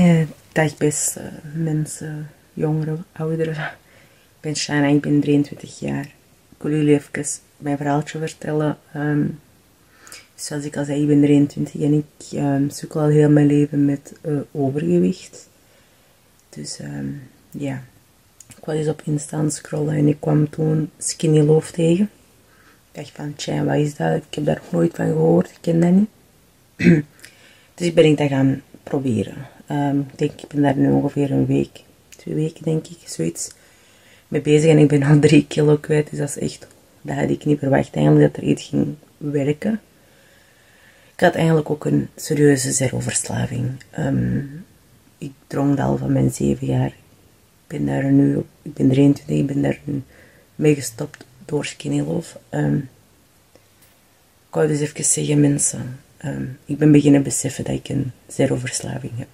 Eh, dag beste mensen, jongeren, ouderen. Ik ben Shana, ik ben 23 jaar. Ik wil jullie even mijn verhaaltje vertellen. Ehm, zoals ik al zei, ik ben 23 en ik um, sukkel al heel mijn leven met uh, overgewicht. Dus ehm, ja, ik was eens op Insta scrollen en ik kwam toen Skinny Love tegen. Ik dacht van, tja, wat is dat? Ik heb daar nooit van gehoord, ik ken dat niet. dus ik ben ik dat gaan proberen. Um, ik denk, ik ben daar nu ongeveer een week, twee weken denk ik, zoiets mee bezig. En ik ben al drie kilo kwijt, dus dat is echt, dat had ik niet verwacht eigenlijk, dat er iets ging werken. Ik had eigenlijk ook een serieuze zeroverslaving. Um, ik dronk al van mijn zeven jaar. Ik ben daar nu, ik ben 23, ik ben daar nu mee gestopt door Skinny Love. Um, ik wou dus even zeggen, mensen, um, ik ben beginnen beseffen dat ik een zeroverslaving heb.